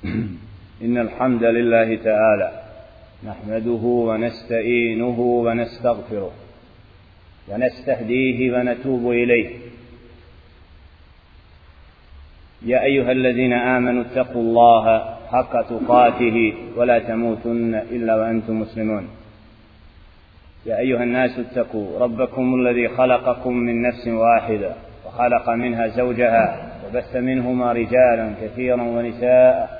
إن الحمد لله تعالى نحمده ونستعينه ونستغفره ونستهديه ونتوب إليه. يا أيها الذين آمنوا اتقوا الله حق تقاته ولا تموتن إلا وأنتم مسلمون. يا أيها الناس اتقوا ربكم الذي خلقكم من نفس واحدة وخلق منها زوجها وبث منهما رجالا كثيرا ونساء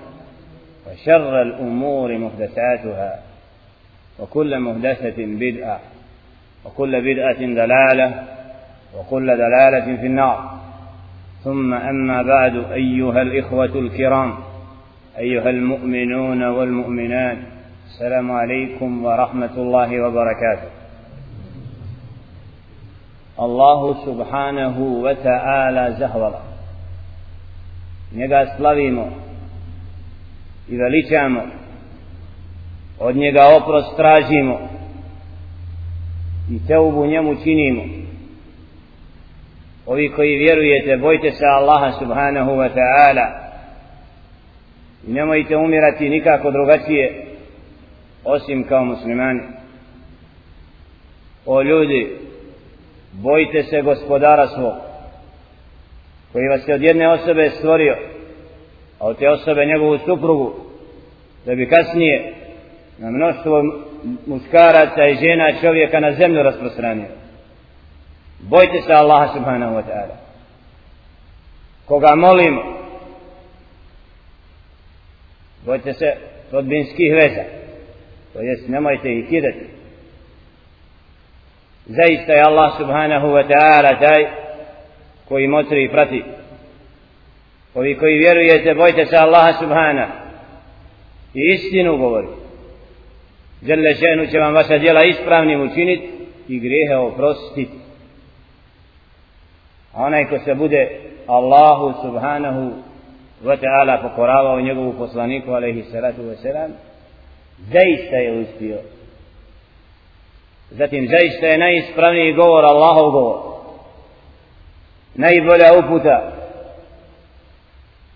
وشر الأمور محدثاتها وكل محدثة بدعة وكل بدعة دلالة وكل دلالة في النار. ثم أما بعد أيها الإخوة الكرام أيها المؤمنون والمؤمنات السلام عليكم ورحمة الله وبركاته. الله سبحانه وتعالى زهولا njega slavimo i veličamo. Od njega oprost tražimo i teubu njemu činimo. Ovi koji vjerujete bojte se Allaha subhanahu wa ta'ala. I nemojte umirati nikako drugačije osim kao muslimani. O ljudi bojte se gospodara svog koji vas je od jedne osobe stvorio a od te osobe njegovu suprugu da bi kasnije na mnoštvo muškaraca i žena čovjeka na zemlju rasprostranio. Bojte se Allaha subhanahu wa ta'ala. Koga molimo bojte se rodbinskih veza. To jest nemojte ih kidati. Zaista je Allah subhanahu wa ta'ala taj koji motri i prati ovi koji vjerujete bojte se Allaha subhanahu i istinu govori. Žele ženu će vam vaša djela ispravnim učiniti i grijehe oprostiti onaj ko se bude Allahu subhanahu wa ta'ala pokoravao njegovu poslaniku alaihi salatu wa salam zaista je uspio. Zatim zaista je najispravniji govor Allahov govor. Najbolja uputa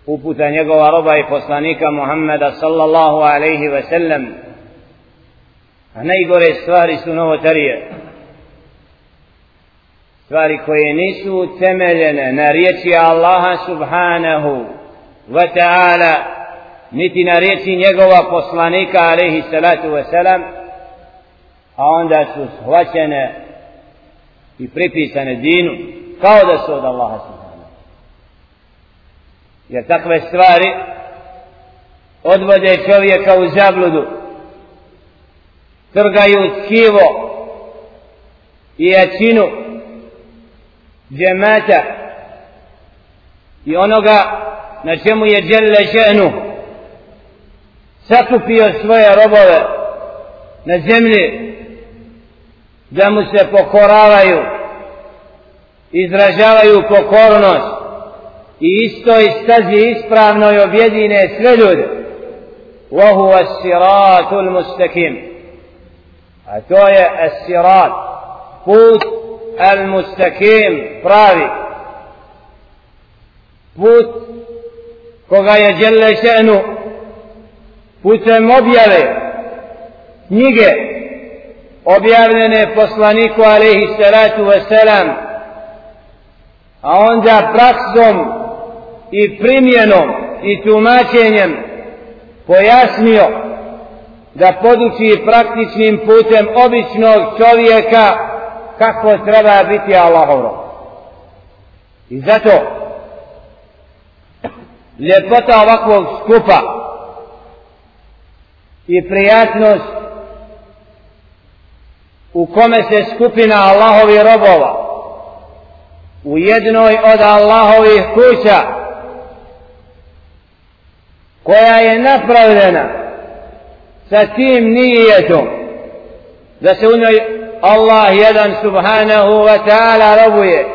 uputa njegova roba i poslanika Muhammeda sallallahu alaihi ve sellem. A najgore stvari su novotarije. Stvari koje nisu temeljene na riječi Allaha subhanahu wa ta'ala niti na riječi njegova poslanika alaihi salatu wa salam a onda su shvaćene i pripisane dinu kao da su od Allaha subhanahu jer takve stvari odvode čovjeka u zabludu trgaju tkivo i jačinu džemata i onoga na čemu je dželle ženu sakupio svoje robove na zemlji da mu se pokoravaju izražavaju pokornost i isto i stazi ispravno i objedine sve ljude وهو الصراط المستقيم a to je الصراط put al-mustakim pravi put koga je djelle še'nu putem objave knjige objavljene poslaniku alaihi salatu wasalam a onda praksom i primjenom i tumačenjem pojasnio da poduči praktičnim putem običnog čovjeka kako treba biti Allahov rob. I zato ljepota ovakvog skupa i prijatnost u kome se skupina Allahovi robova u jednoj od Allahovih kuća koja je napravljena sa tim nijetom da se u njoj Allah jedan subhanahu wa ta'ala robuje.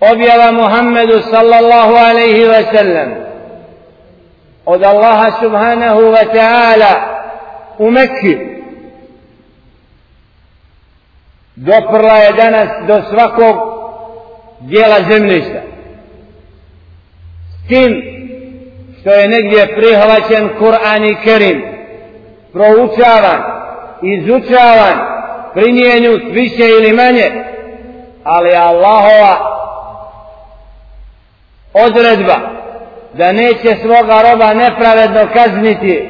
Objava Muhammedu sallallahu alaihi wa sallam od Allaha subhanahu wa ta'ala u Mekki. Doprla je danas do svakog dijela zemljišta. S tim što je negdje prihvaćen Kur'an i Kerim proučavan izučavan primjenjut više ili manje ali Allahova odredba da neće svoga roba nepravedno kazniti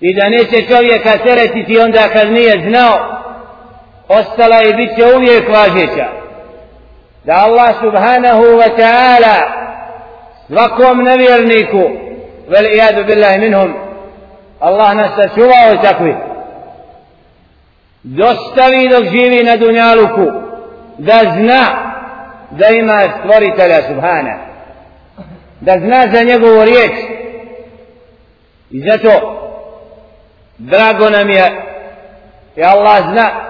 i da neće čovjeka teretiti onda kad nije znao ostala i bit će uvijek važeća. Da Allah subhanahu wa ta'ala svakom nevjerniku vel ijadu billahi minhum Allah nas sačuvao takvi. Dostavi dok živi na dunjaluku da zna da ima stvoritelja subhana. Da zna za njegovu riječ. I zato drago nam je i Allah zna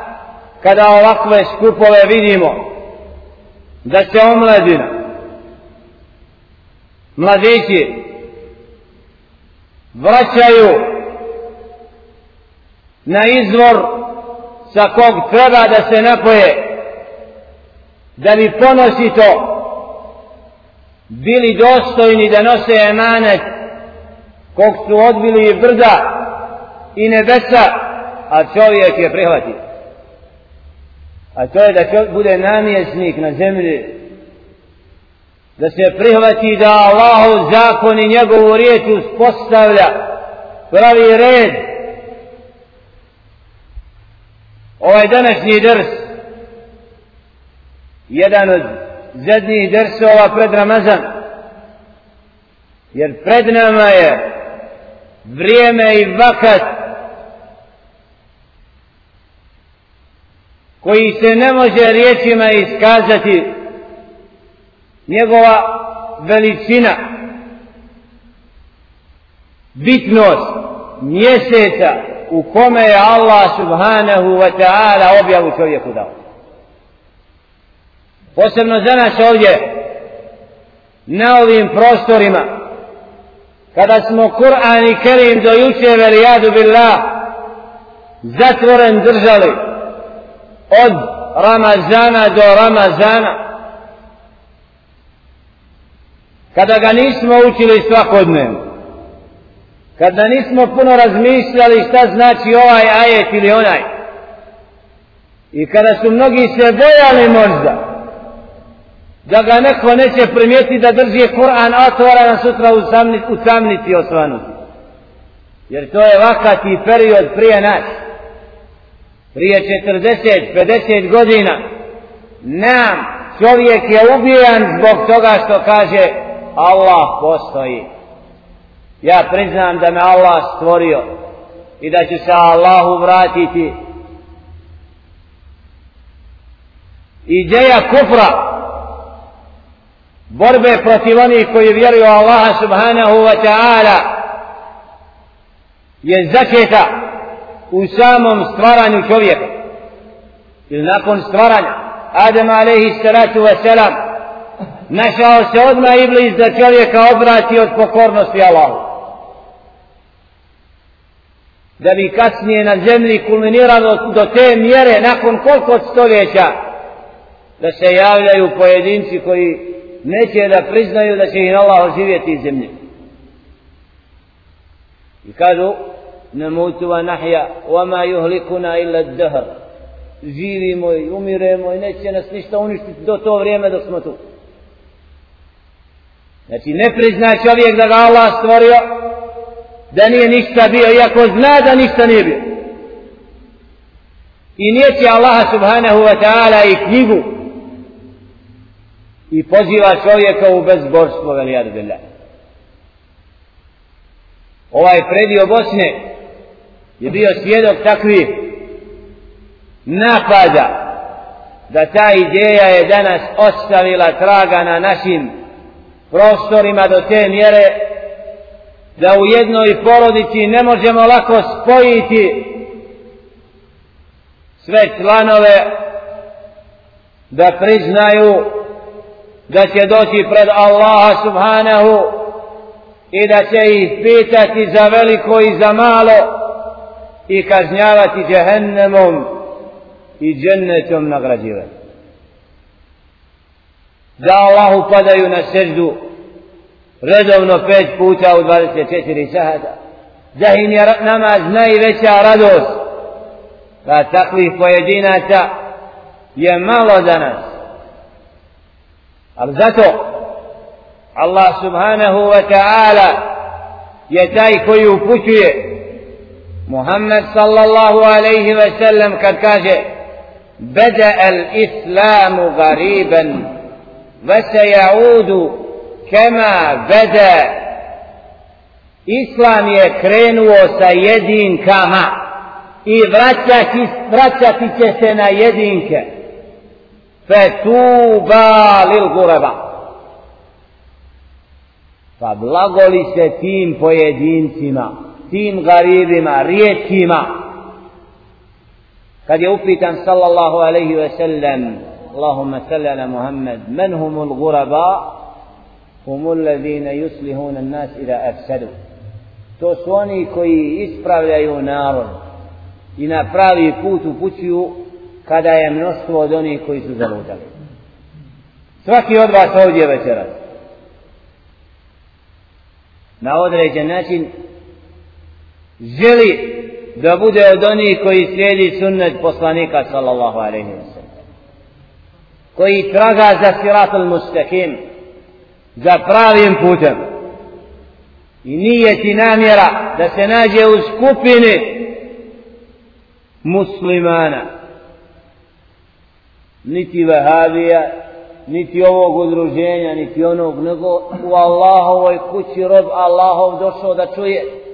kada ovakve skupove vidimo da se omladina mladići vraćaju na izvor sa kog treba da se napoje da bi ponosito bili dostojni da nose emanet kog su odbili i brda i nebesa a čovjek je prihvati a to je da čovjek bude namjesnik na zemlji da se prihvati da Allahu zakon i njegovu riječ uspostavlja pravi red. Ovaj današnji drs jedan od zadnjih dersova pred Ramazan jer pred nama je vrijeme i vakat koji se ne može riječima iskazati. Njegova veličina bitnost mjeseca u kome je Allah subhanahu wa ta'ala objavu čovjeku dao. Posebno za nas ovdje na ovim prostorima kada smo Kur'an i Kerim do juče velijadu billah zatvoren držali od Ramazana do Ramazana kada ga nismo učili svakodnevno kada nismo puno razmišljali šta znači ovaj ajet ili onaj i kada su mnogi se bojali možda da ga neko neće primijeti da drži Kur'an otvoran sutra u, samni, u samnici osvanuti. Jer to je vakati period prije nas. Prije 40, 50 godina nam čovjek je ubijan zbog toga što kaže Allah postoji. Ja priznam da me Allah stvorio i da ću se Allahu vratiti. Ideja kufra borbe protiv onih koji vjeruju Allaha subhanahu wa ta'ala je začeta u samom stvaranju čovjeka. Ili nakon stvaranja. Adam alaihi salatu wa salam našao se odmah iblis da čovjeka obrati od pokornosti Allahu. Da bi kasnije na zemlji kulminiralo do te mjere nakon koliko stoljeća da se javljaju pojedinci koji neće da priznaju da će ih Allah oživjeti iz zemlje. I kažu, نموت ونحيا وما يهلكنا إلا ma. Živimo i umiremo i neće nas ništa uništiti do to vrijeme dok smo tu. Znači, ne prizna čovjek da ga Allah stvorio, da nije ništa bio, iako zna da ništa nije bio. I nije će Allah subhanahu wa ta'ala i knjigu i poziva čovjeka u bezborstvo velijad billah. Ovaj predio Bosne je bio svjedok takvih napada da ta ideja je danas ostavila traga na našim prostorima do te mjere da u jednoj porodici ne možemo lako spojiti sve članove da priznaju da će doći pred Allaha subhanahu i da će ih pitati za veliko i za malo i kažnjavati džehennemom i džennetom nagrađivati. Da Allahu padaju na seždu redovno pet puta u 24 sahata. Da im je namaz najveća radost. Pa takvih pojedinaca je malo za nas. Ali zato Allah subhanahu wa ta'ala je taj koji upućuje Muhammed sallallahu alaihi ve sellem kad kaže Beda al islamu gariban ve se jaudu kema beda Islam je krenuo sa jedinkama i vraćati, vraćati će se na jedinke. Fetuba lil gureba. Pa blagoli se tim pojedincima tim garibima, rijetkima. Kad je upitan sallallahu alaihi ve sellem, Allahumma salli ala Muhammad, men humul guraba, humul ladine yuslihuna nas ila afsadu. To su oni koji ispravljaju narod i na pravi put upućuju kada je mnoštvo od onih koji su zalutali. Svaki od vas ovdje večeras na određen način želi da bude od onih koji slijedi sunnet poslanika sallallahu alaihi wa sallam. Koji traga za siratul mustaqim za pravim putem. I nije ti namjera da se nađe u skupini muslimana. Niti vahabija niti ovog udruženja niti onog nego u Allahovoj kući rob Allahov došao da čuje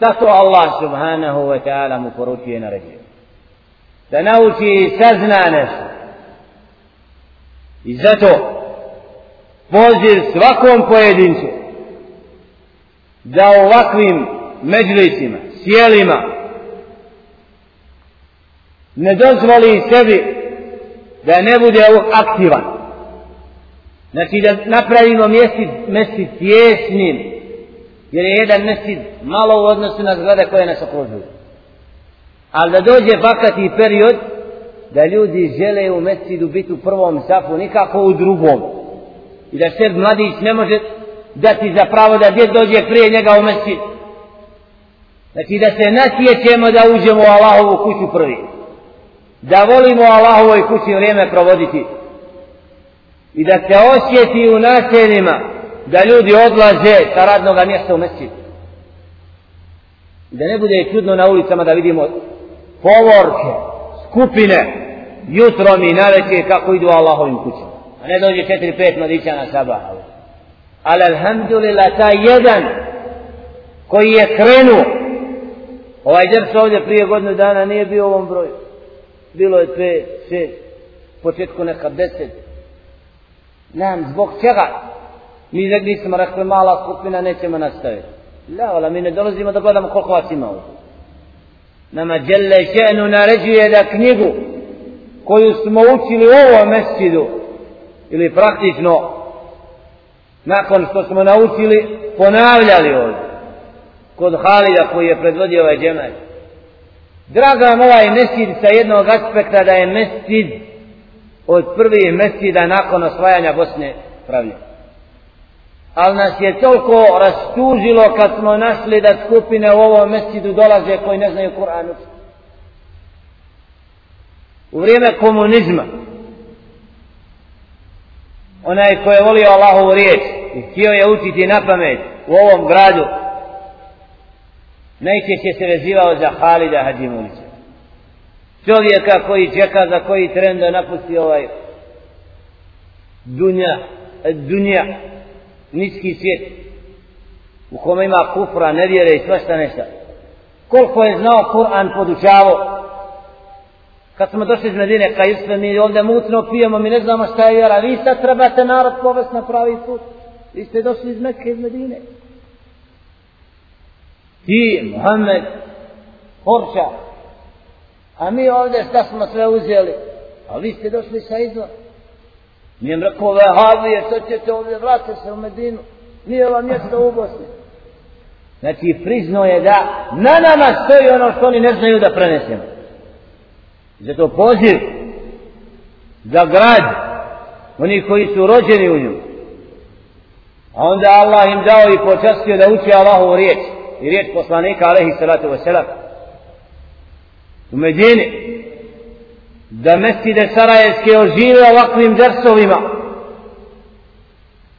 Šta to Allah subhanahu wa ta'ala mu poručuje na ređe? Da nauči i sazna nešto. I zato poziv svakom pojedincu da ovakvim međlicima, sjelima ne dozvoli sebi da ne bude aktivan. Znači da napravimo mjesti, mjesti tjesnim, jer je jedan mesjid malo u odnosu na zgrade koje nas okružuju. Ali da dođe vakati period da ljudi žele u mesjidu biti u prvom safu, nikako u drugom. I da se mladić ne može dati za pravo da djed dođe prije njega u mesjid. Znači da se natječemo da uđemo u Allahovu kuću prvi. Da volimo Allahovoj kući vrijeme provoditi. I da se osjeti u naseljima da ljudi odlaze sa radnog mjesta u mesjid. Da ne bude čudno na ulicama da vidimo povorke, skupine, jutrom i naveće kako idu Allahovim kućama. A ne dođe četiri, pet mladića na sabah. Ali alhamdulillah, taj jedan koji je krenuo, ovaj džers ovdje prije godinu dana nije bio u ovom broju. Bilo je pet, šest, početku neka deset. Nam, zbog čega? Mi rekli smo rekli mala skupina nećemo nastaviti. Laola, mi ne dolazimo da gledamo koliko vas ima ovdje. Nama djelle še'nu naređuje da knjigu koju smo učili u ovom mesidu, ili praktično nakon što smo naučili ponavljali ovdje kod Halida koji je predvodio ovaj džemaj. Draga vam ovaj mesid sa jednog aspekta da je mesid od prvih mesida nakon osvajanja Bosne pravljena ali nas je toliko rastužilo kad smo našli da skupine u ovom mesidu dolaze koji ne znaju Kur'an. U vrijeme komunizma onaj ko je volio Allahovu riječ i htio je učiti na pamet u ovom gradu najčešće se vezivao za Halida Hadžimunića. Čovjeka koji čeka za koji trend da napusti ovaj dunja dunja niski svijet u kome ima kufra, nevjere i svašta nešto. Koliko je znao Kur'an podučavo Kad smo došli iz Medine, pa kaj sve mi ovdje mutno pijemo, mi ne znamo šta je vjera. Vi sad trebate narod povest na pravi put. Vi ste došli iz Mekke, iz Medine. Ti, Muhammed, Horča. a mi ovdje šta smo sve uzeli? A vi ste došli sa izvora. Nije im rekao, vehavije, što ćete ovdje, vratite se u Medinu. Nije vam mjesto u Bosni. Znači, priznao je da na nama stoji ono što oni ne znaju da prenesemo. Zato poziv za grad oni koji su rođeni u nju. A onda Allah im dao i počastio da uči Allahovu riječ. I riječ poslanika, alaihi salatu wasalam. U Medini. Da meside Sarajevske ožive ovakvim drsovima.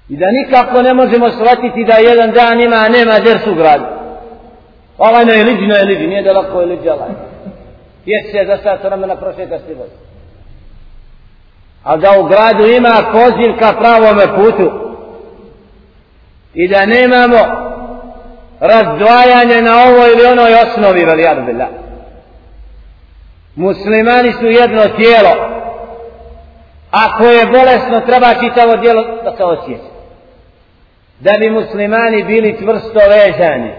I da nikako ne možemo shvatiti da jedan dan ima, a nema ders u gradu. Ovaj na eliđi, na eliđi, nije da lako eliđi Allah. Jesi se za sat vremena prošeta stivost. A da u gradu ima poziv ka pravome putu. I da nemamo razdvajanje na ovoj ili onoj osnovi, veli Arbila. Muslimani su jedno tijelo. Ako je bolesno, treba čitavo dijelo da se osjeća da bi muslimani bili tvrsto vezani.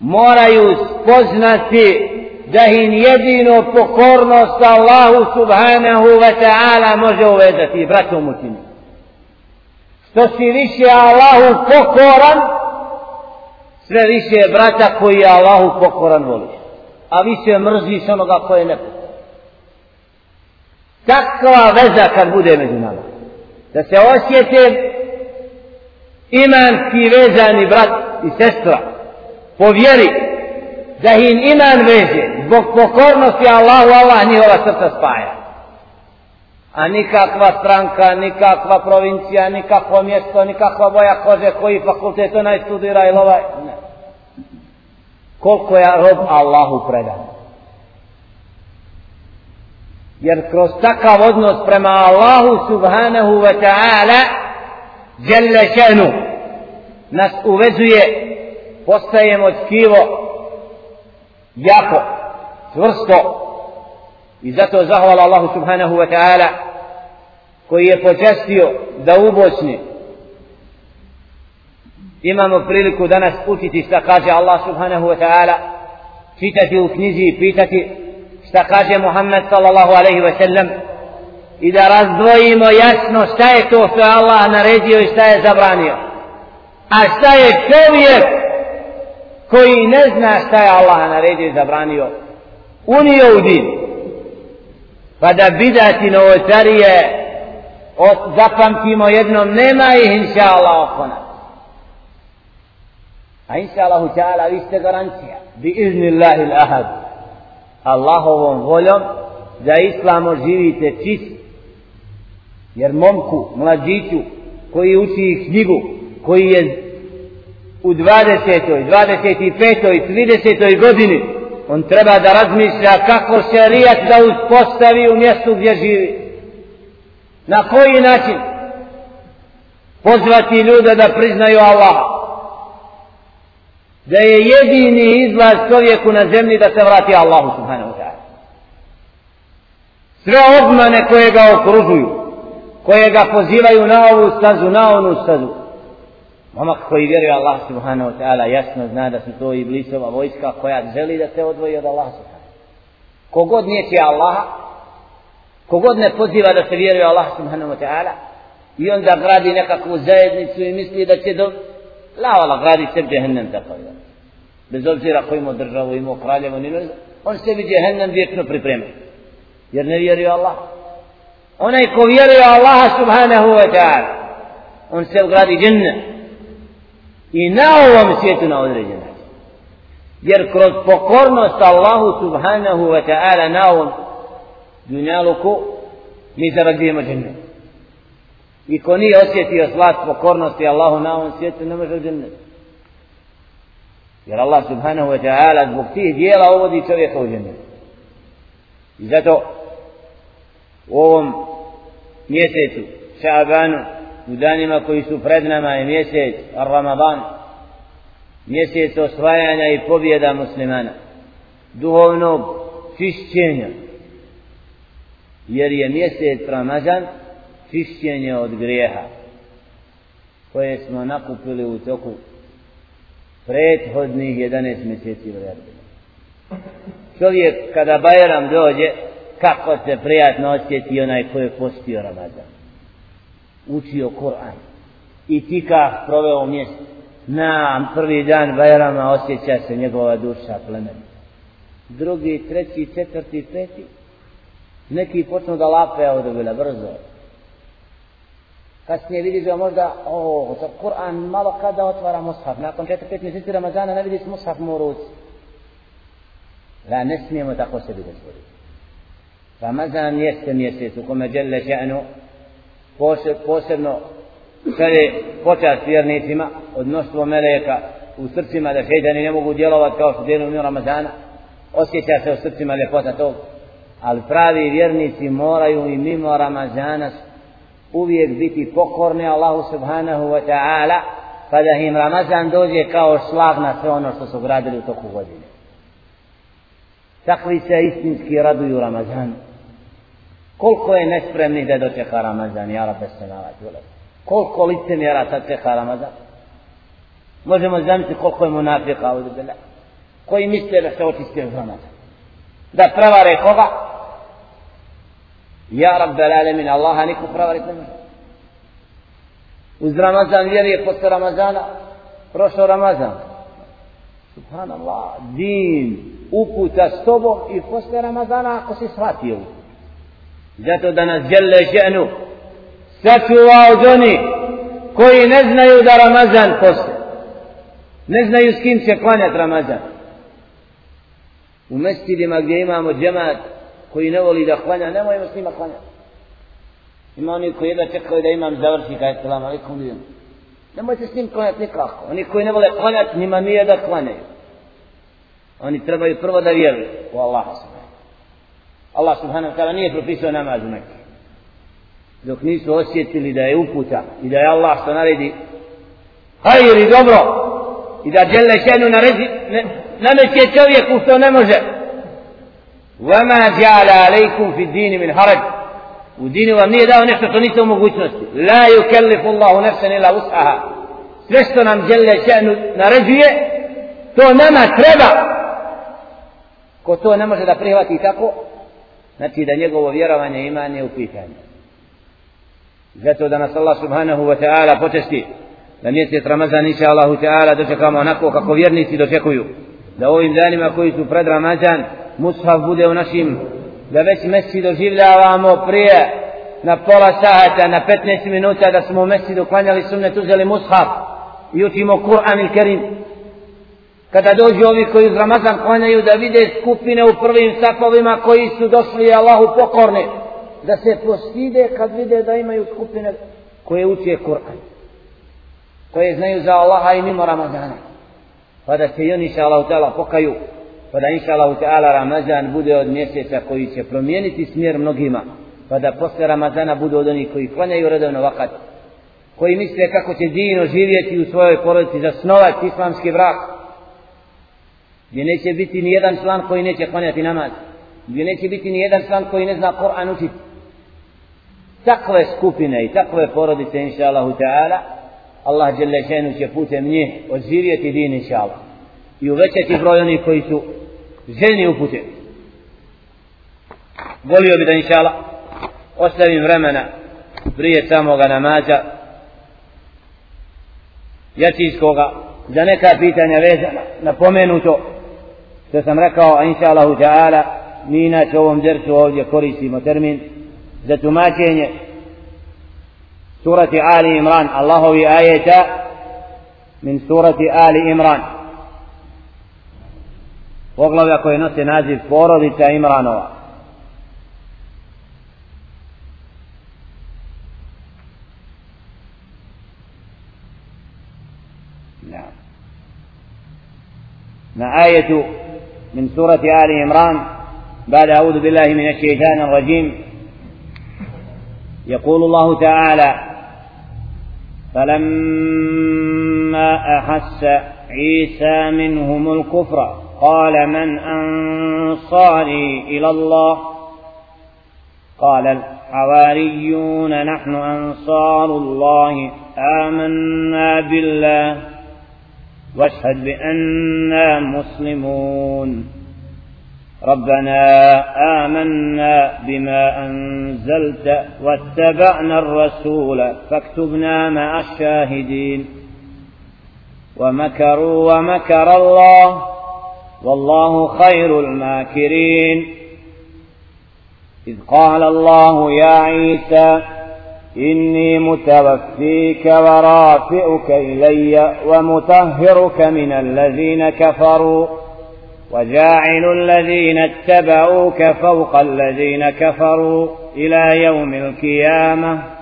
Moraju spoznati da im jedino pokornost Allahu subhanahu wa ta'ala može uvezati bratom utimi što si više Allahu pokoran sve više brata koji je Allahu pokoran voliš a više mrziš onoga koje je pokoran takva veza kad bude među nama. Da se osjete imanski vezani brat i sestra po vjeri da im iman veže zbog pokornosti Allahu Allah njihova srca spaja. A nikakva stranka, nikakva provincija, nikakvo mjesto, nikakva boja kože koji fakultet onaj studira ili ovaj ne koliko je rob Allahu predan. Jer kroz takav odnos prema Allahu subhanahu wa ta'ala djelle šenu nas uvezuje postajemo tkivo jako čvrsto. I zato zahvala Allahu subhanahu wa ta'ala koji je počestio da u Bosni imamo priliku danas učiti šta kaže Allah subhanahu wa ta'ala čitati u knjizi i pitati šta kaže Muhammed sallallahu alaihi wa sallam i da razdvojimo jasno šta je to što je Allah naredio i šta je zabranio. A šta je čovjek koji ne zna šta je Allah naredio i zabranio? Unio u din. Pa da bidati novotarije zapamtimo jednom nema ih inša Allah oko nas a inša Allahu ta'ala vi ste garancija bi izni Allahi ahad. Allahovom voljom za islamo živite čist jer momku, mlađiću koji uči knjigu koji je u 20. 25. 30. godini on treba da razmišlja kako šerijat da uspostavi u mjestu gdje živi na koji način pozvati ljude da priznaju Allaha da je jedini izlaz čovjeku na zemlji da se vrati Allahu subhanahu wa ta'ala. Sve obmane koje ga okružuju, koje ga pozivaju na ovu stazu, na onu stazu, Momak koji vjeruje Allah subhanahu wa ta'ala jasno zna da su to i blisova vojska koja želi da se odvoji od Allah subhanahu Kogod neće Allaha, kogod ne poziva da se vjeruje Allah subhanahu wa ta'ala, i onda gradi nekakvu zajednicu i misli da će do, La vala gradi se džehennem tako je. Bez obzira ko ima državu, ima kraljevo, ni on sebi džehennem vječno priprema. Jer ne vjeruje Allah. Onaj ko vjeruje Allaha subhanahu wa ta'ala, on se gradi džennem. I na ovom svijetu na određen način. Jer kroz pokornost Allahu subhanahu wa ta'ala na ovom dunjaluku mi zarađujemo džennem. I ko nije osjetio slast pokornosti Allahu na ovom svijetu, ne može u džennet. Jer Allah subhanahu wa ta'ala zbog tih dijela uvodi čovjeka u džennet. I zato u ovom mjesecu, Šabanu, u danima koji su pred nama je mjesec Ramadan, mjesec osvajanja i pobjeda muslimana, duhovnog čišćenja jer je mjesec Ramazan čišćenje od grijeha koje smo nakupili u toku prethodnih 11 mjeseci vredbe. Čovjek kada Bajram dođe, kako se prijatno osjeti onaj koji je postio Ramazan. Učio Kur'an. I tika proveo mjesto. Na prvi dan Bajrama osjeća se njegova duša plemenita. Drugi, treći, četvrti, peti. Neki počnu da lape, a brzo kasnije vidiš da možda, o, za Kur'an malo kada otvara mushaf, nakon 4-5 mjeseci Ramazana ne vidiš mushaf mu u ruci. Da, ne smijemo tako sebi dozvoliti. Ramazan jeste mjesec u kome djelle še'nu posebno šalje počast vjernicima od mnoštvo meleka u srcima da šeitani ne mogu djelovati kao što djeluju u Ramazana. Osjeća se u srcima ljepota tog. Ali pravi vjernici moraju i mimo Ramazana uvijek biti pokorni Allahu subhanahu wa ta'ala pa da im Ramazan dođe kao slag na sve ono što su gradili u toku godine. Takvi se istinski raduju Ramazanu. Koliko je nespremnih da dočeka Ramazan, ja rabbe se nalazi. Koliko lice mjera sad čeka Ramazan? Možemo zamisliti koliko je munafika ovdje. Koji misle da se očiste u Ramazan? Da prevare koga? Ja rabbel alemin, Allaha niko pravarit ne može. Uz Ramazan vjeruje posle Ramazana, prošao Ramazan. Subhanallah, din, uputa s tobom i posle Ramazana ako si shvatio. Zato da nas djele ženu sačuva od oni koji ne znaju da Ramazan posle. Ne znaju s kim će klanjati Ramazan. U mestidima gdje imamo džemat, koji ne voli da klanja, nemojmo s njima klanjati. Ima oni koji jedva čekaju da imam završi kaj selam alaikum lijem. Nemojte s njim klanjati nikako. Oni koji ne vole klanjati, njima nije da klanjaju. Oni trebaju prvo da vjeruju u Allaha subhanahu. Allah subhanahu ta'ala nije propisao namaz u Mekke. Dok nisu osjetili da je uputa i da je Allah što naredi hajir i dobro i da djele šenu naredi, ne, nameće čovjeku što ne može. وما جعل عليكم في الدين من حرج ودين vam nije dao nešto što niste u mogućnosti la yukallifu Allahu nafsan illa wus'aha sve što nam djelle še'nu naređuje to nama treba ko to ne može da prihvati tako znači da njegovo vjerovanje imanje u pitanju zato da nas Allah subhanahu wa ta'ala počesti da mjesec Ramazan inša Allahu ta'ala dočekamo onako kako vjernici dočekuju da ovim danima koji su pred Ramazan mushaf bude u našim da već mesi doživljavamo prije na pola sata, na 15 minuta da smo u mesi doklanjali sunnet uzeli mushaf i učimo Kur'an il Kerim. Kada dođu ovi koji uz Ramazan klanjaju da vide skupine u prvim sapovima koji su došli Allahu pokorne da se postide kad vide da imaju skupine koje uče Kur'an koje znaju za Allaha i mimo Ramazana. Pa da se i oni inša Allah, pokaju pa da inša Allah ta'ala Ramazan bude od mjeseca koji će promijeniti smjer mnogima, pa da posle Ramazana bude od onih koji klanjaju redovno vakat, koji misle kako će divno živjeti u svojoj porodici, zasnovati islamski brak gdje neće biti ni jedan član koji neće klanjati namaz, gdje neće biti ni jedan član koji ne zna Koran učiti. Takve skupine i takve porodice, inša Allah ta'ala, Allah će putem njih oživjeti din, inša Allah i uvećati broj onih koji su željni upute. Volio bi da inšala ostavim vremena prije samoga namaza jačijskoga za neka pitanja vezana napomenuto što sam rekao a inša Allahu ta'ala mi inače ovom dersu ovdje koristimo termin za tumačenje surati Ali Imran Allahovi ajeta min surati Ali Imran poglavlja koje nose naziv porodica Imranova. na ajetu min surati Ali Imran بعد أعوذ بالله من الشيطان الرجيم يقول الله تعالى فلما أحس عيسى منهم الكفر قال من أنصاري إلى الله؟ قال الحواريون نحن أنصار الله. آمنا بالله. واشهد بأننا مسلمون. ربنا آمنا بما أنزلت واتبعنا الرسول فاكتبنا مع الشاهدين. ومكروا ومكر الله. والله خير الماكرين. إذ قال الله يا عيسى إني متوفيك ورافئك إلي ومطهرك من الذين كفروا وجاعل الذين اتبعوك فوق الذين كفروا إلى يوم القيامة.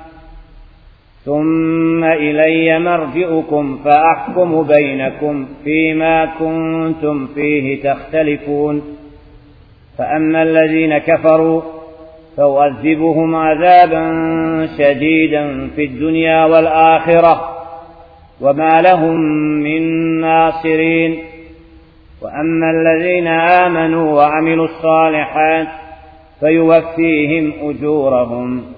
ثم إلي مرجئكم فأحكم بينكم فيما كنتم فيه تختلفون. فأما الذين كفروا فأعذبهم عذابا شديدا في الدنيا والآخرة وما لهم من ناصرين. وأما الذين آمنوا وعملوا الصالحات فيوفيهم أجورهم.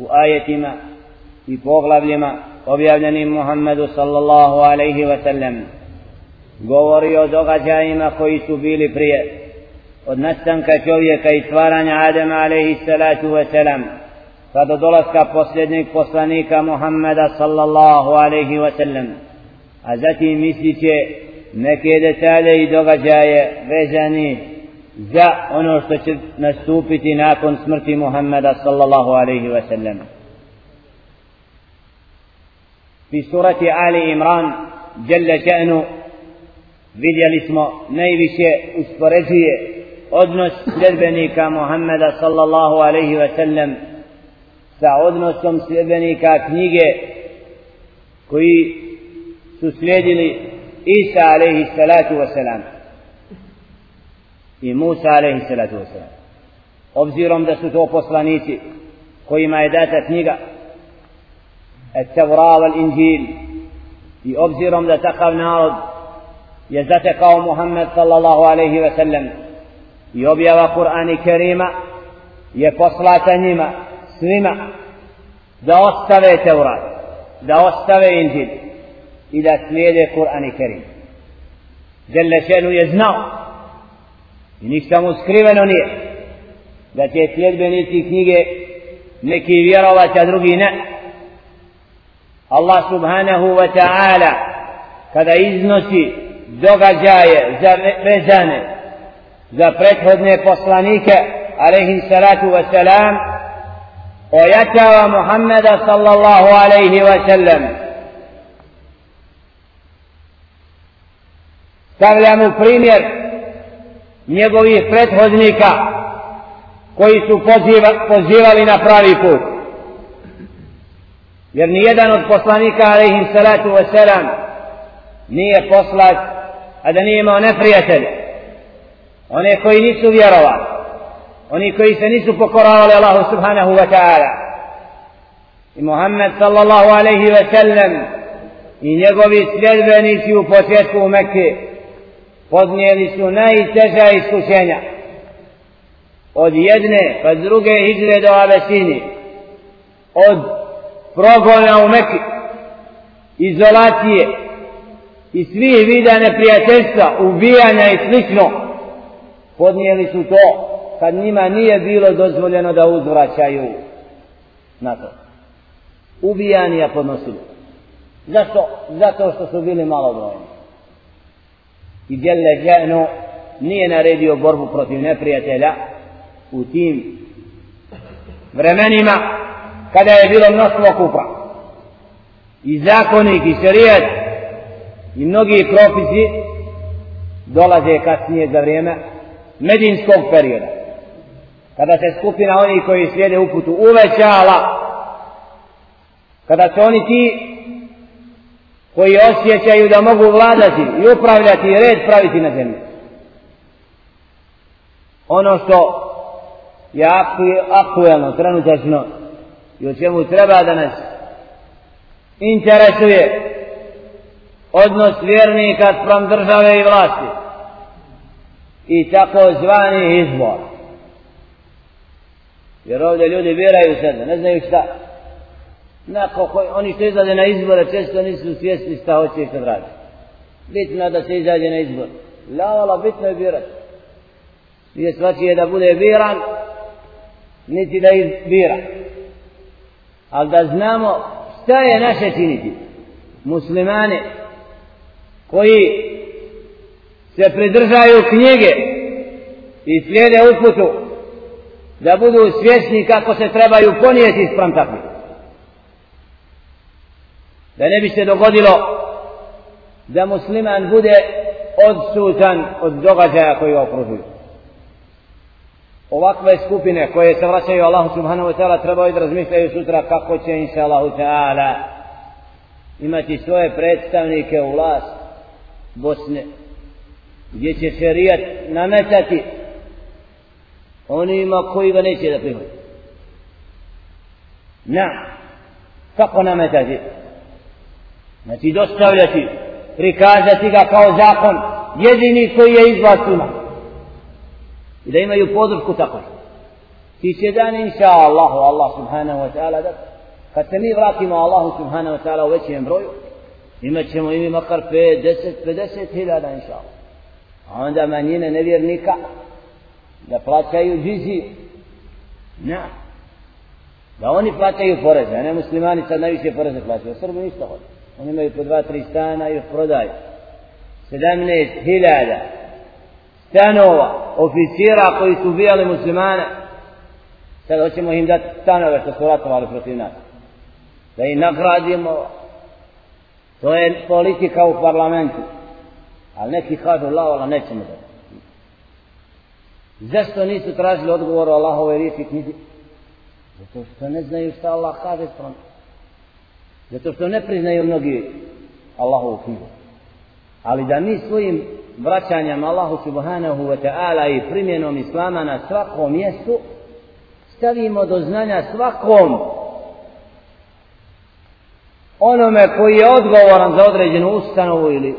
u ajetima i poglavljima objavljenim Muhammedu sallallahu alaihi wa sallam. Govori o događajima koji su bili prije od nastanka čovjeka i stvaranja Adama alaihi salatu wa salam pa do dolaska posljednjeg poslanika Muhammeda sallallahu alaihi wa sallam. A zatim misliće neke detalje i događaje vezani za ono što će nastupiti nakon smrti Muhammeda sallallahu alaihi wa sallam. Fi surati Ali Imran, Jalla še'nu, vidjeli smo najviše uspoređuje odnos sljedbenika Muhammeda sallallahu alaihi wa sallam sa odnosom sljedbenika knjige koji su slijedili Isa alaihi salatu wa salam i Musa alaihi salatu wasalam. Obzirom da su to poslanici kojima je data knjiga At-Tawra wal Injil i obzirom da takav narod je zatekao Muhammed sallallahu alaihi wa sallam i objava Kur'ani Kerima je poslata njima svima da ostave Tevrat da ostave Injil i da slijede Kur'ani Kerim Jelle šenu je znao I ništa mu skriveno nije. Da će sljedbenici knjige neki vjerovati, a drugi ne. Allah subhanahu wa ta'ala kada iznosi događaje za vezane za prethodne poslanike alaihi salatu wa salam ojačava Muhammeda sallallahu alaihi wa sallam stavlja mu primjer njegovih prethodnika koji su poziva, pozivali na pravi put. Jer nijedan od poslanika, alaihim salatu wasalam, nije poslat, a da nije imao neprijatelje. One koji nisu vjerovali, oni koji se nisu pokoravali Allahu subhanahu wa ta'ala. I Muhammed sallallahu alaihi wa sallam i njegovi sljedbenici u početku u Mekke, podnijeli su najteža iskušenja. Od jedne pa druge hijre do Avesini. Od progona u Meki izolacije. I svih vida neprijateljstva ubijanja i slično. Podnijeli su to kad njima nije bilo dozvoljeno da uzvraćaju na to. Ubijanja podnosili. Zašto? zato što su bili malobrojni i djele dženu nije naredio borbu protiv neprijatelja u tim vremenima kada je bilo mnoštvo kupa i zakonik i šarijat i mnogi propisi dolaze kasnije za vrijeme medinskog perioda. Kada se skupina oni koji slijede uputu uvećala, kada se oni ti koji osjećaju da mogu vladati i upravljati i red praviti na zemlji. Ono što je aktuelno, trenutačno i o čemu treba da nas interesuje odnos vjernika sprem države i vlasti i tako zvani izbor. Jer ovdje ljudi biraju sebe, ne znaju šta. Na koji, oni što izlaze na izbore često nisu svjesni šta hoće i šta radi. Bitno da se izađe na izbor. Lavala, bitno je birati. Nije svačije da bude biran, niti da ih bira. Ali da znamo šta je naše činiti. Muslimane koji se pridržaju knjige i slijede uputu da budu svjesni kako se trebaju ponijeti sprem takvih. Da ne bi se dogodilo da musliman bude odsutan od događaja koji ga okružuju ovakve skupine koje se vraćaju Allahu subhanahu wa ta'ala trebaju da razmišljaju sutra kako će inša Allahu ta'ala imati svoje predstavnike u vlast Bosne gdje će šerijat nametati onima koji ga neće da prihvati. Na, kako nametati? Znači dostavljati, prikazati ga kao zakon jedini koji je izvlastuman i da imaju podršku tako. Ti će dan inša Allahu, Allah subhanahu wa ta'ala da kad se mi vratimo Allahu subhanahu wa ta'ala u većem broju, imat ćemo imi makar 5, 10, 50 hiljada inša Allah. A onda manjine nevjernika da plaćaju džizi. Na. Da oni plaćaju poreze, a ne muslimani sad najviše poreze plaćaju. Srbi ništa hoće. Oni imaju po dva, tri stana i prodaju. 17 hiljada stanova, oficira koji su ubijali muslimane, sad hoćemo im dati stanove što su ratovali protiv nas. Da ih nagradimo, to je politika u parlamentu. Ali neki kažu, Allah, Allah, nećemo da. Zašto nisu tražili odgovor o Allahove riječi knjizi? Zato što ne znaju šta Allah kaže sprem. Zato što ne priznaju mnogi Allahovu knjigu. Ali da mi svojim vraćanjem Allahu subhanahu wa ta'ala i primjenom Islama na svakom mjestu, stavimo do znanja svakom onome koji je odgovoran za određenu ustanovu ili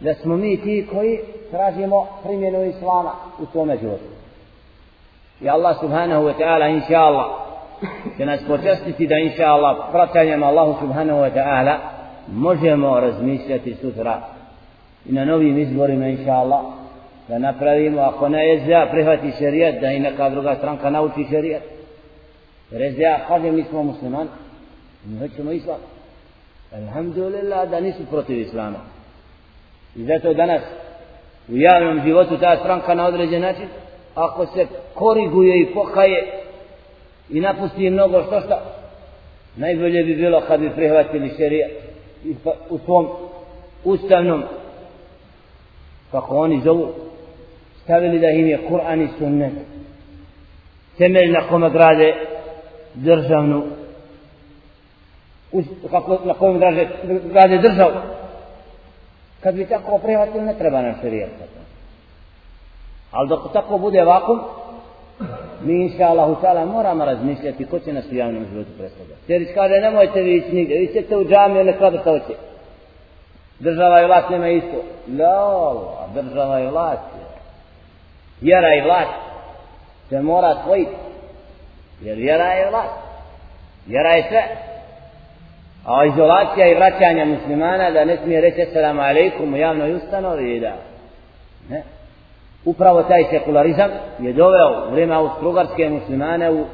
da smo mi ti koji tražimo primjenu Islama u tome životu. I Allah subhanahu wa ta'ala inša Allah će nas počestiti da inša Allah praćanjem Allahu subhanahu wa ta'ala možemo razmišljati sutra i na novim izborima inša Allah da napravimo ako ne SDA prihvati šerijat da i neka druga stranka nauči šerijat. Jer SDA kaže mi smo musliman mi hoćemo islam. Alhamdulillah da nisu protiv islama. I zato danas u javnom životu ta stranka na određen način ako se koriguje i pokaje i napusti mnogo što što najbolje bi bilo kad bi prihvatili šerijat pa, u svom ustavnom kako oni zovu, stavili da im je Kur'an i sunnet. Temelj na kome grade državnu, kako, na kome grade, grade državu. Kad bi tako prihvatili, ne treba nam šarijet. Ali dok tako bude vakum, mi inša Allahu ta'ala moramo razmišljati ko će nas u javnom životu predstavljati. Jer kaže, nemojte vi ići nigde, vi ćete u džamiju, ne to oči. Država i vlast nema isto. La, država i vlast. Vjera i vlast se mora svojiti. Jer vjera je vlast. Vjera je sve. A izolacija i vraćanje muslimana da ne smije reći assalamu alaikum u javnoj ustanovi da ne. Upravo taj sekularizam je doveo vrijeme Austro-Ugarske muslimane u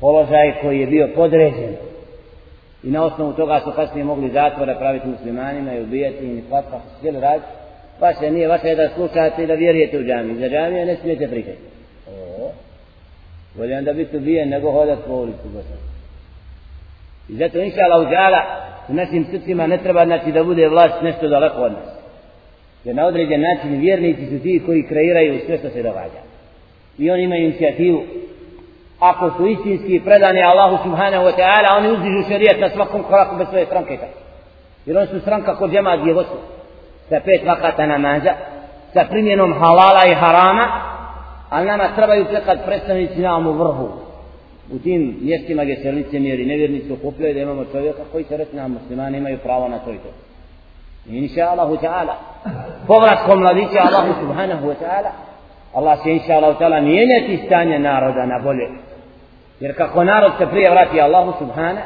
položaj koji je bio podređen. I na osnovu toga su kasnije mogli zatvore praviti muslimanima i ubijati i fatva su htjeli raditi. Pa se nije vaše da slušate i da vjerujete u džami za džamije ne smijete prihati o. Bolje onda biti ubijen nego hodat po ulicu gotovo i zato inša Allah u džala u našim srcima ne treba znači da bude vlast nešto daleko od nas Jer na određen način vjernici su ti koji kreiraju sve što se događa. I oni imaju inicijativu. Ako su istinski predani Allahu subhanahu wa ta'ala, oni uzdižu šarijet na svakom koraku bez svoje stranke. Jer oni su stranka kod džema djevosu. Sa pet vakata namaza, sa primjenom halala i harama, ali nama trebaju prekat predstavnici na ovom vrhu. U tim mjestima gdje se lice mjeri nevjernici okupljaju da imamo čovjeka koji se reći nam muslimani imaju pravo na to i to. Inša Allahu ta'ala. Povratkom mladića Allahu subhanahu wa ta'ala. Allah će inša Allahu ta'ala mijenjati stanje naroda na bolje. Jer kako narod se prije vrati Allahu subhana,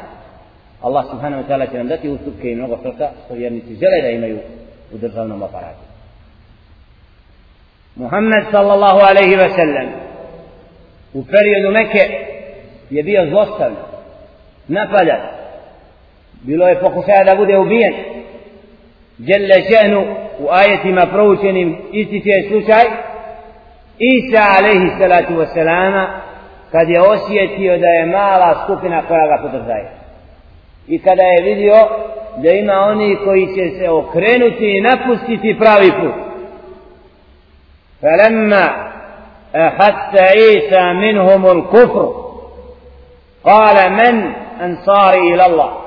Allah subhanahu wa ta'ala će nam dati ustupke i mnogo toga što vjernici žele da imaju u državnom aparatu. Muhammed sallallahu alaihi ve sellem u periodu Mekke je bio zlostavljen, napadan. Bilo je pokušaja da bude ubijen Jelle še'nu u ajetima proučenim isti će slučaj. Isa alaihi salatu wasalama kad je osjetio da je mala skupina koja ga podržaje. I kada je vidio da ima oni koji će se okrenuti i napustiti pravi put. فلما أخذت عيسى منهم الكفر قال من أنصاري إلى الله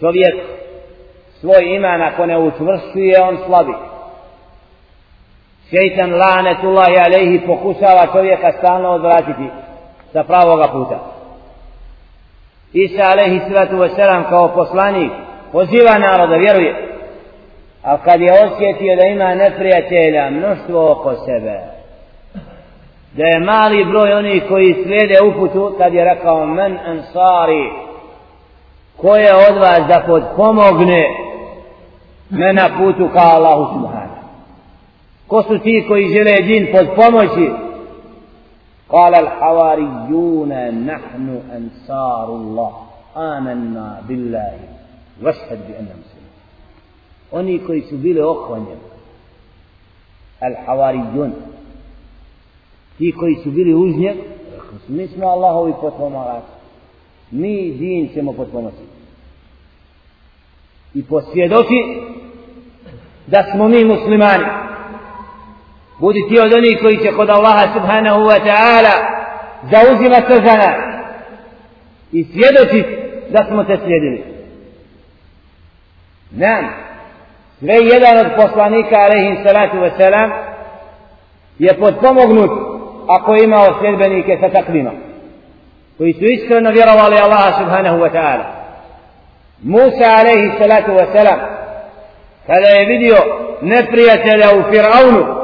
čovjek svoj iman ako ne učvrstuje, on slabi. Šeitan lanetullahi alejhi pokušava čovjeka stalno odvratiti sa pravoga puta. Isa alejhi sallatu wasalam kao poslanik poziva narod da vjeruje a kad je osjetio da ima neprijatelja mnoštvo oko sebe. Da je mali broj onih koji slijede uputu kad je rekao men ansari ko je od vas da podpomogne me na putu ka Allahu subhanahu ko su ti koji žele džin pod pomoći قال الحواريون نحن أنصار الله آمنا بالله واشهد بأننا مسلمون oni koji su bili oklonjeni al havarijun ti koji su bili uz njeg mi smo Allahovi potpomagači mi din ćemo potpomoći i posvjedoči da smo mi muslimani. Budi ti od onih koji će kod Allaha subhanahu wa ta'ala zauzima se za nas i svjedoči da smo te slijedili. Nam sve jedan od poslanika alaihim salatu wa salam je podpomognut ako je imao sljedbenike sa takvima koji su iskreno vjerovali Allaha subhanahu wa ta'ala. موسى عليه الصلاة والسلام. هذا فيديو نفرية له فرعون.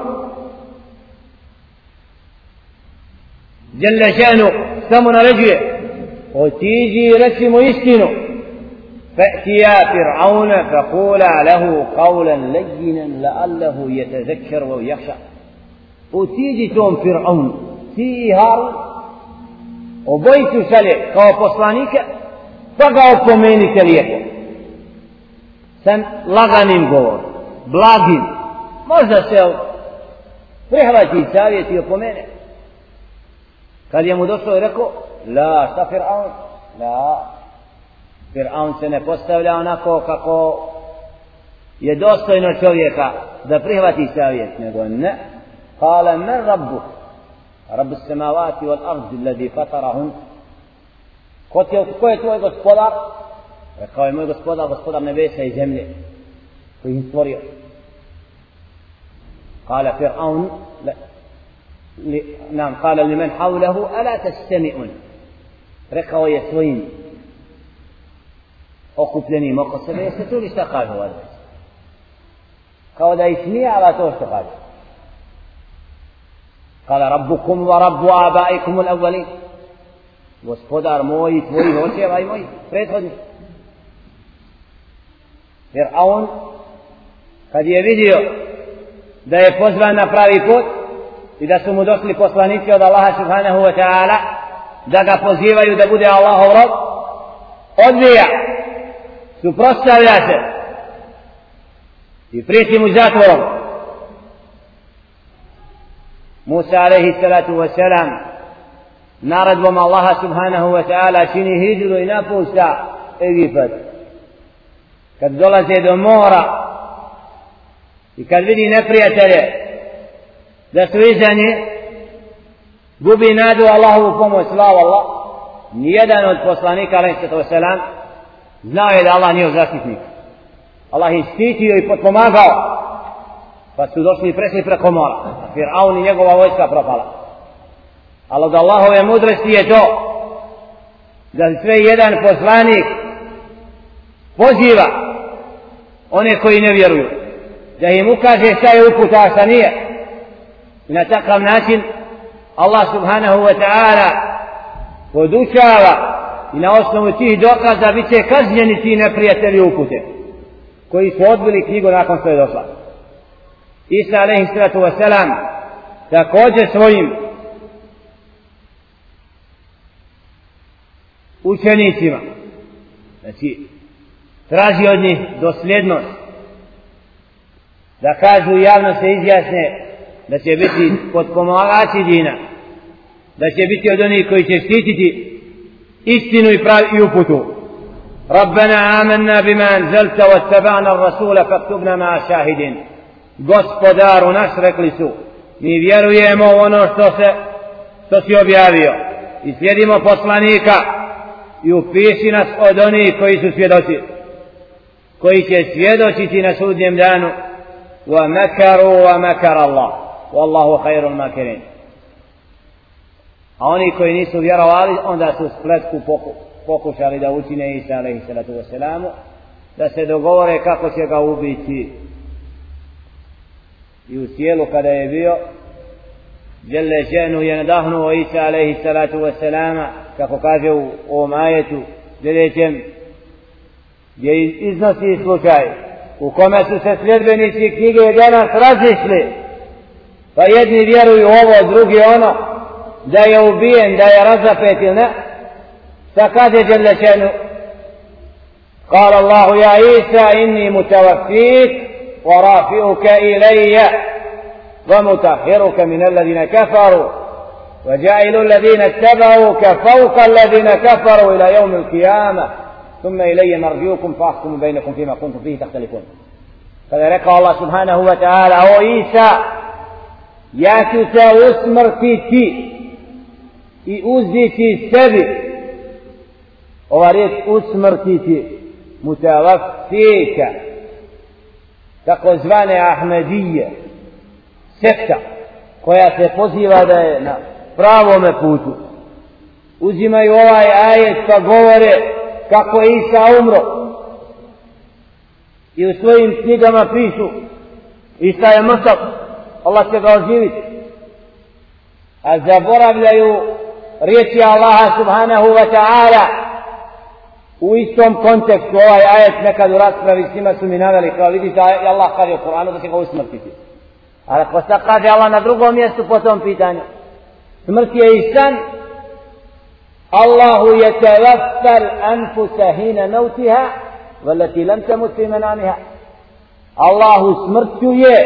جل شأنه سمن رجله. وتيجي رسم يسكنه. فأتيا فرعون فقولا له قولا لينا لعله يتذكر ويخشى. وتيجي توم فرعون. تي هارون. وبيت سلك كوبوسلانيكا ga opomenite lijepo. Sam laganim govor, blagim, možda se prihvati savjet i opomene. Kad je mu došao i rekao, la, šta Fir'aun? La, Fir'aun se ne postavlja onako kako je dostojno čovjeka da prihvati savjet, nego ne, قال من ربك رب السماوات والأرض الذي فطرهن Ko, je, ko je tvoj gospodar? Rekao je moj gospodar, gospodar nebesa i zemlje, koji ih stvorio. قال فرعون نعم قال لمن حوله ألا تستمعون rekao je svojim okupljenim oko sebe, jeste čuli šta kažu ovaj? Kao da ismijava to što kaže. قال ربكم ورب آبائكم الأولين gospodar moj i tvojih očeva i mojih prethodnih. Jer a on, kad je vidio da je pozvan na pravi put i da su mu došli poslanici od Allaha subhanahu wa ta'ala da ga pozivaju da bude Allahov rob, odbija, suprostavlja se i prijeti mu zatvorom. Musa alaihi salatu wa salam naredbom Allaha subhanahu wa ta'ala čini hijđru i napusta Egipat. Kad dolaze do mora, i kad vidi neprijatelje da su iza nje gubi nadu Allahovu pomoć slava Allah. Nijedan od poslanika alaihi sallam znao je da Allah nije zaštitnik. Allah je štitio i potpomagao pa su došli i prešli preko mora. A Fir'aun i njegova vojska propala ali od Allahove mudrosti je to da sve jedan poslanik poziva one koji ne vjeruju da im ukaže šta je uput a šta nije. I na takav način Allah subhanahu wa ta'ala podučava i na osnovu tih dokaza bit će kažnjeni ti neprijatelji upute koji su odbili knjigu nakon što je došla. Isa alaihi sallatu wa salam također svojim učenicima znači traži od njih dosljednost da kažu javno se izjasne da će biti podpomagači dina da će biti od onih koji će štititi istinu i pravi i uputu ربنا آمنا بما أنزلت واتبعنا الرسول فاكتبنا مع الشاهدين gospodaru naš rekli su mi vjerujemo u ono što se što si objavio i slijedimo poslanika i upiši nas od onih koji su svjedoci koji će svjedočiti na sudnjem danu wa makaru wa makar Allah. Wallahu khairul makirin. A oni koji nisu vjerovali onda su spletku pokušali da učine Isa alaihi salatu wasalamu da se dogovore kako će ga ubiti. I u sjelu kada je bio Jelle ženu je nadahnuo Isa alaihi salatu wasalama kako u ovom ajetu sljedećem gdje iznosi slučaj u kome su se sljedbenici knjige danas razišli pa jedni vjeruju ovo, drugi ono da je ubijen, da je razapet ili ne šta kaže Jelle ženu قال الله يا عيسى إني متوفيك ورافعك إلي ومطهرك من الذين كفروا وجعل الذين اتبعوك فوق الذين كفروا إلى يوم القيامة. ثم إلي مرجوكم فأحكم بينكم فيما كنتم فيه تختلفون. فذلك الله سبحانه وتعالى. هو عيسى ja ću se usmrtiti i uzdići sebi ova riječ usmrtiti mutavafika takozvane Ahmedije, sekta koja se poziva da pravome putu. Uzimaju ovaj ajet pa govore kako je Isa umro. I u svojim knjigama pišu Isa je mrtav, Allah će ga oživiti. A zaboravljaju riječi Allaha subhanahu wa ta'ala u istom kontekstu ovaj ajet nekad u raspravi s njima su mi naveli kao vidite Allah kaže u Koranu da će ga usmrtiti ali ako pa sad kaže Allah na drugom mjestu po tom pitanju smrt je i san Allahu je tevaffal anfusa hina nautiha velati lam temut fi menamiha Allahu smrtjuje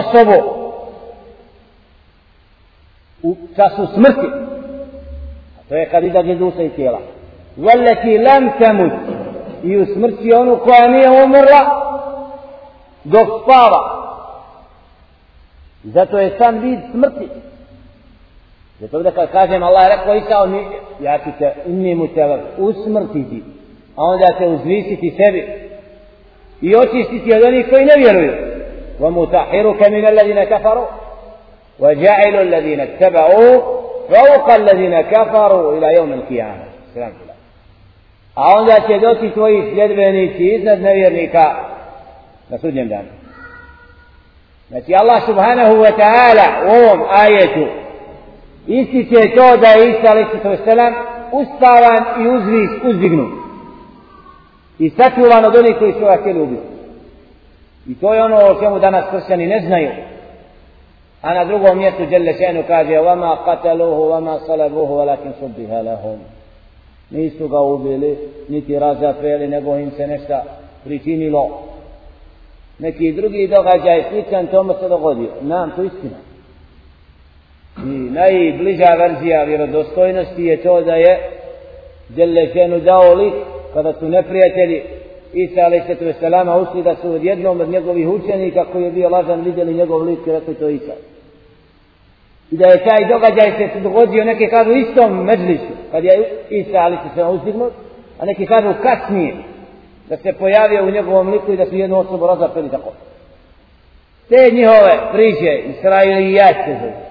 osobu u času smrti. To je kad izađe duša iz tijela. Veleti lam temut i u smrti onu koja nije umrla dok spava. Zato je sam vid smrti. Zato da kad kažem Allah je rekao Isa, on ja ću te unimu te usmrtiti, a onda te uzvisiti sebi i očistiti od onih koji ne vjeruju. ومتحرك من الذين كفروا وجعل الذين اتبعوا فوق الذين كفروا إلى يوم القيامة سلام الله a onda će doći tvoji sljedbenici iznad nevjernika na sudnjem danu. Znači Allah subhanahu wa ta'ala u ovom ajetu ističe to da je Isa a.s. sallam ustavan i uzvis, uzdignut. I sačuvan od onih koji su ga htjeli ubiti. I to je ono o čemu danas kršćani ne znaju. A na drugom mjestu Đelle Šenu kaže Vama kataluhu, vama salabuhu, walakin subbiha lahum. Nisu ga ubili, niti razapeli, nego im se nešto pričinilo. Neki drugi događaj sličan tomu se dogodio. Nam to istina. I najbliža verzija vjerodostojnosti je to da je Đelle Šenu dao lik kada su neprijatelji Isa a.s. ušli da su od jednom od njegovih učenika koji je bio lažan vidjeli njegov lik i rekli to Isa. I da je taj događaj se dogodio neke kažu istom međlisu kad je Isa a.s. uzdignut, a neki kažu kasnije da se pojavio u njegovom liku i da su jednu osobu razapeli tako. Te njihove priče, Israilijat se zove.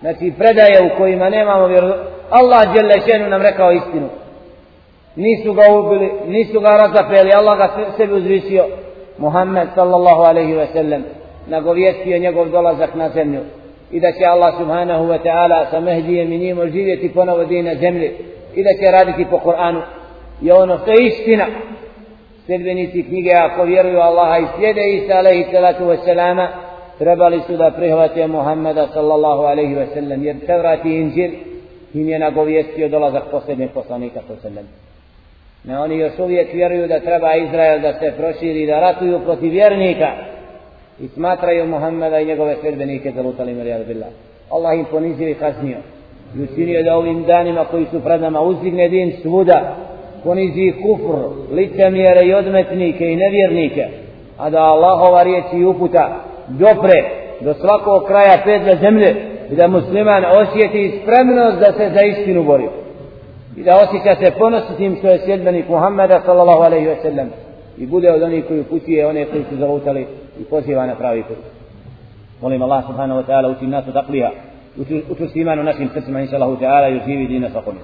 Znači predaje u kojima nemamo vjeru. Allah Đelešenu nam rekao istinu nisu ga ubili, nisu ga razapeli, Allah ga sebi uzvisio. Muhammed sallallahu alaihi ve sellem nagovijestio njegov dolazak na zemlju i da će Allah subhanahu wa ta'ala sa Mehdijem i njim živjeti ponovo din na zemlji i da će raditi po Kur'anu je ono što je istina sljedbenici knjige ako vjeruju Allaha i slijede Isa alaihi salatu wasalama trebali su da prihvate Muhammeda sallallahu alaihi wasallam jer Tevrat i Inđir im je nagovijestio dolazak posljednjeg poslanika sallallahu sallam Ne, oni još uvijek vjeruju da treba Izrael da se proširi, da ratuju protiv vjernika i smatraju Muhammeda i njegove sredbenike za lutali Billah. Allah im ponizio i kaznio i učinio da ovim danima koji su pred nama uzdigne din svuda, ponizi kufr, licemjere i odmetnike i nevjernike, a da Allahova riječ i uputa dopre do svakog kraja pedle zemlje i da musliman osjeti spremnost da se za istinu bori i da osjeća se ponositi tim što je sjedbenik Muhammeda sallallahu alaihi ve sellem i bude od onih koji putuje one koji su zavutali i poziva na pravi put. Molim Allah subhanahu wa ta'ala učin nas od aklija, učvrsti iman u našim srcima, inša Allahu ta'ala, i uživi dina svakom.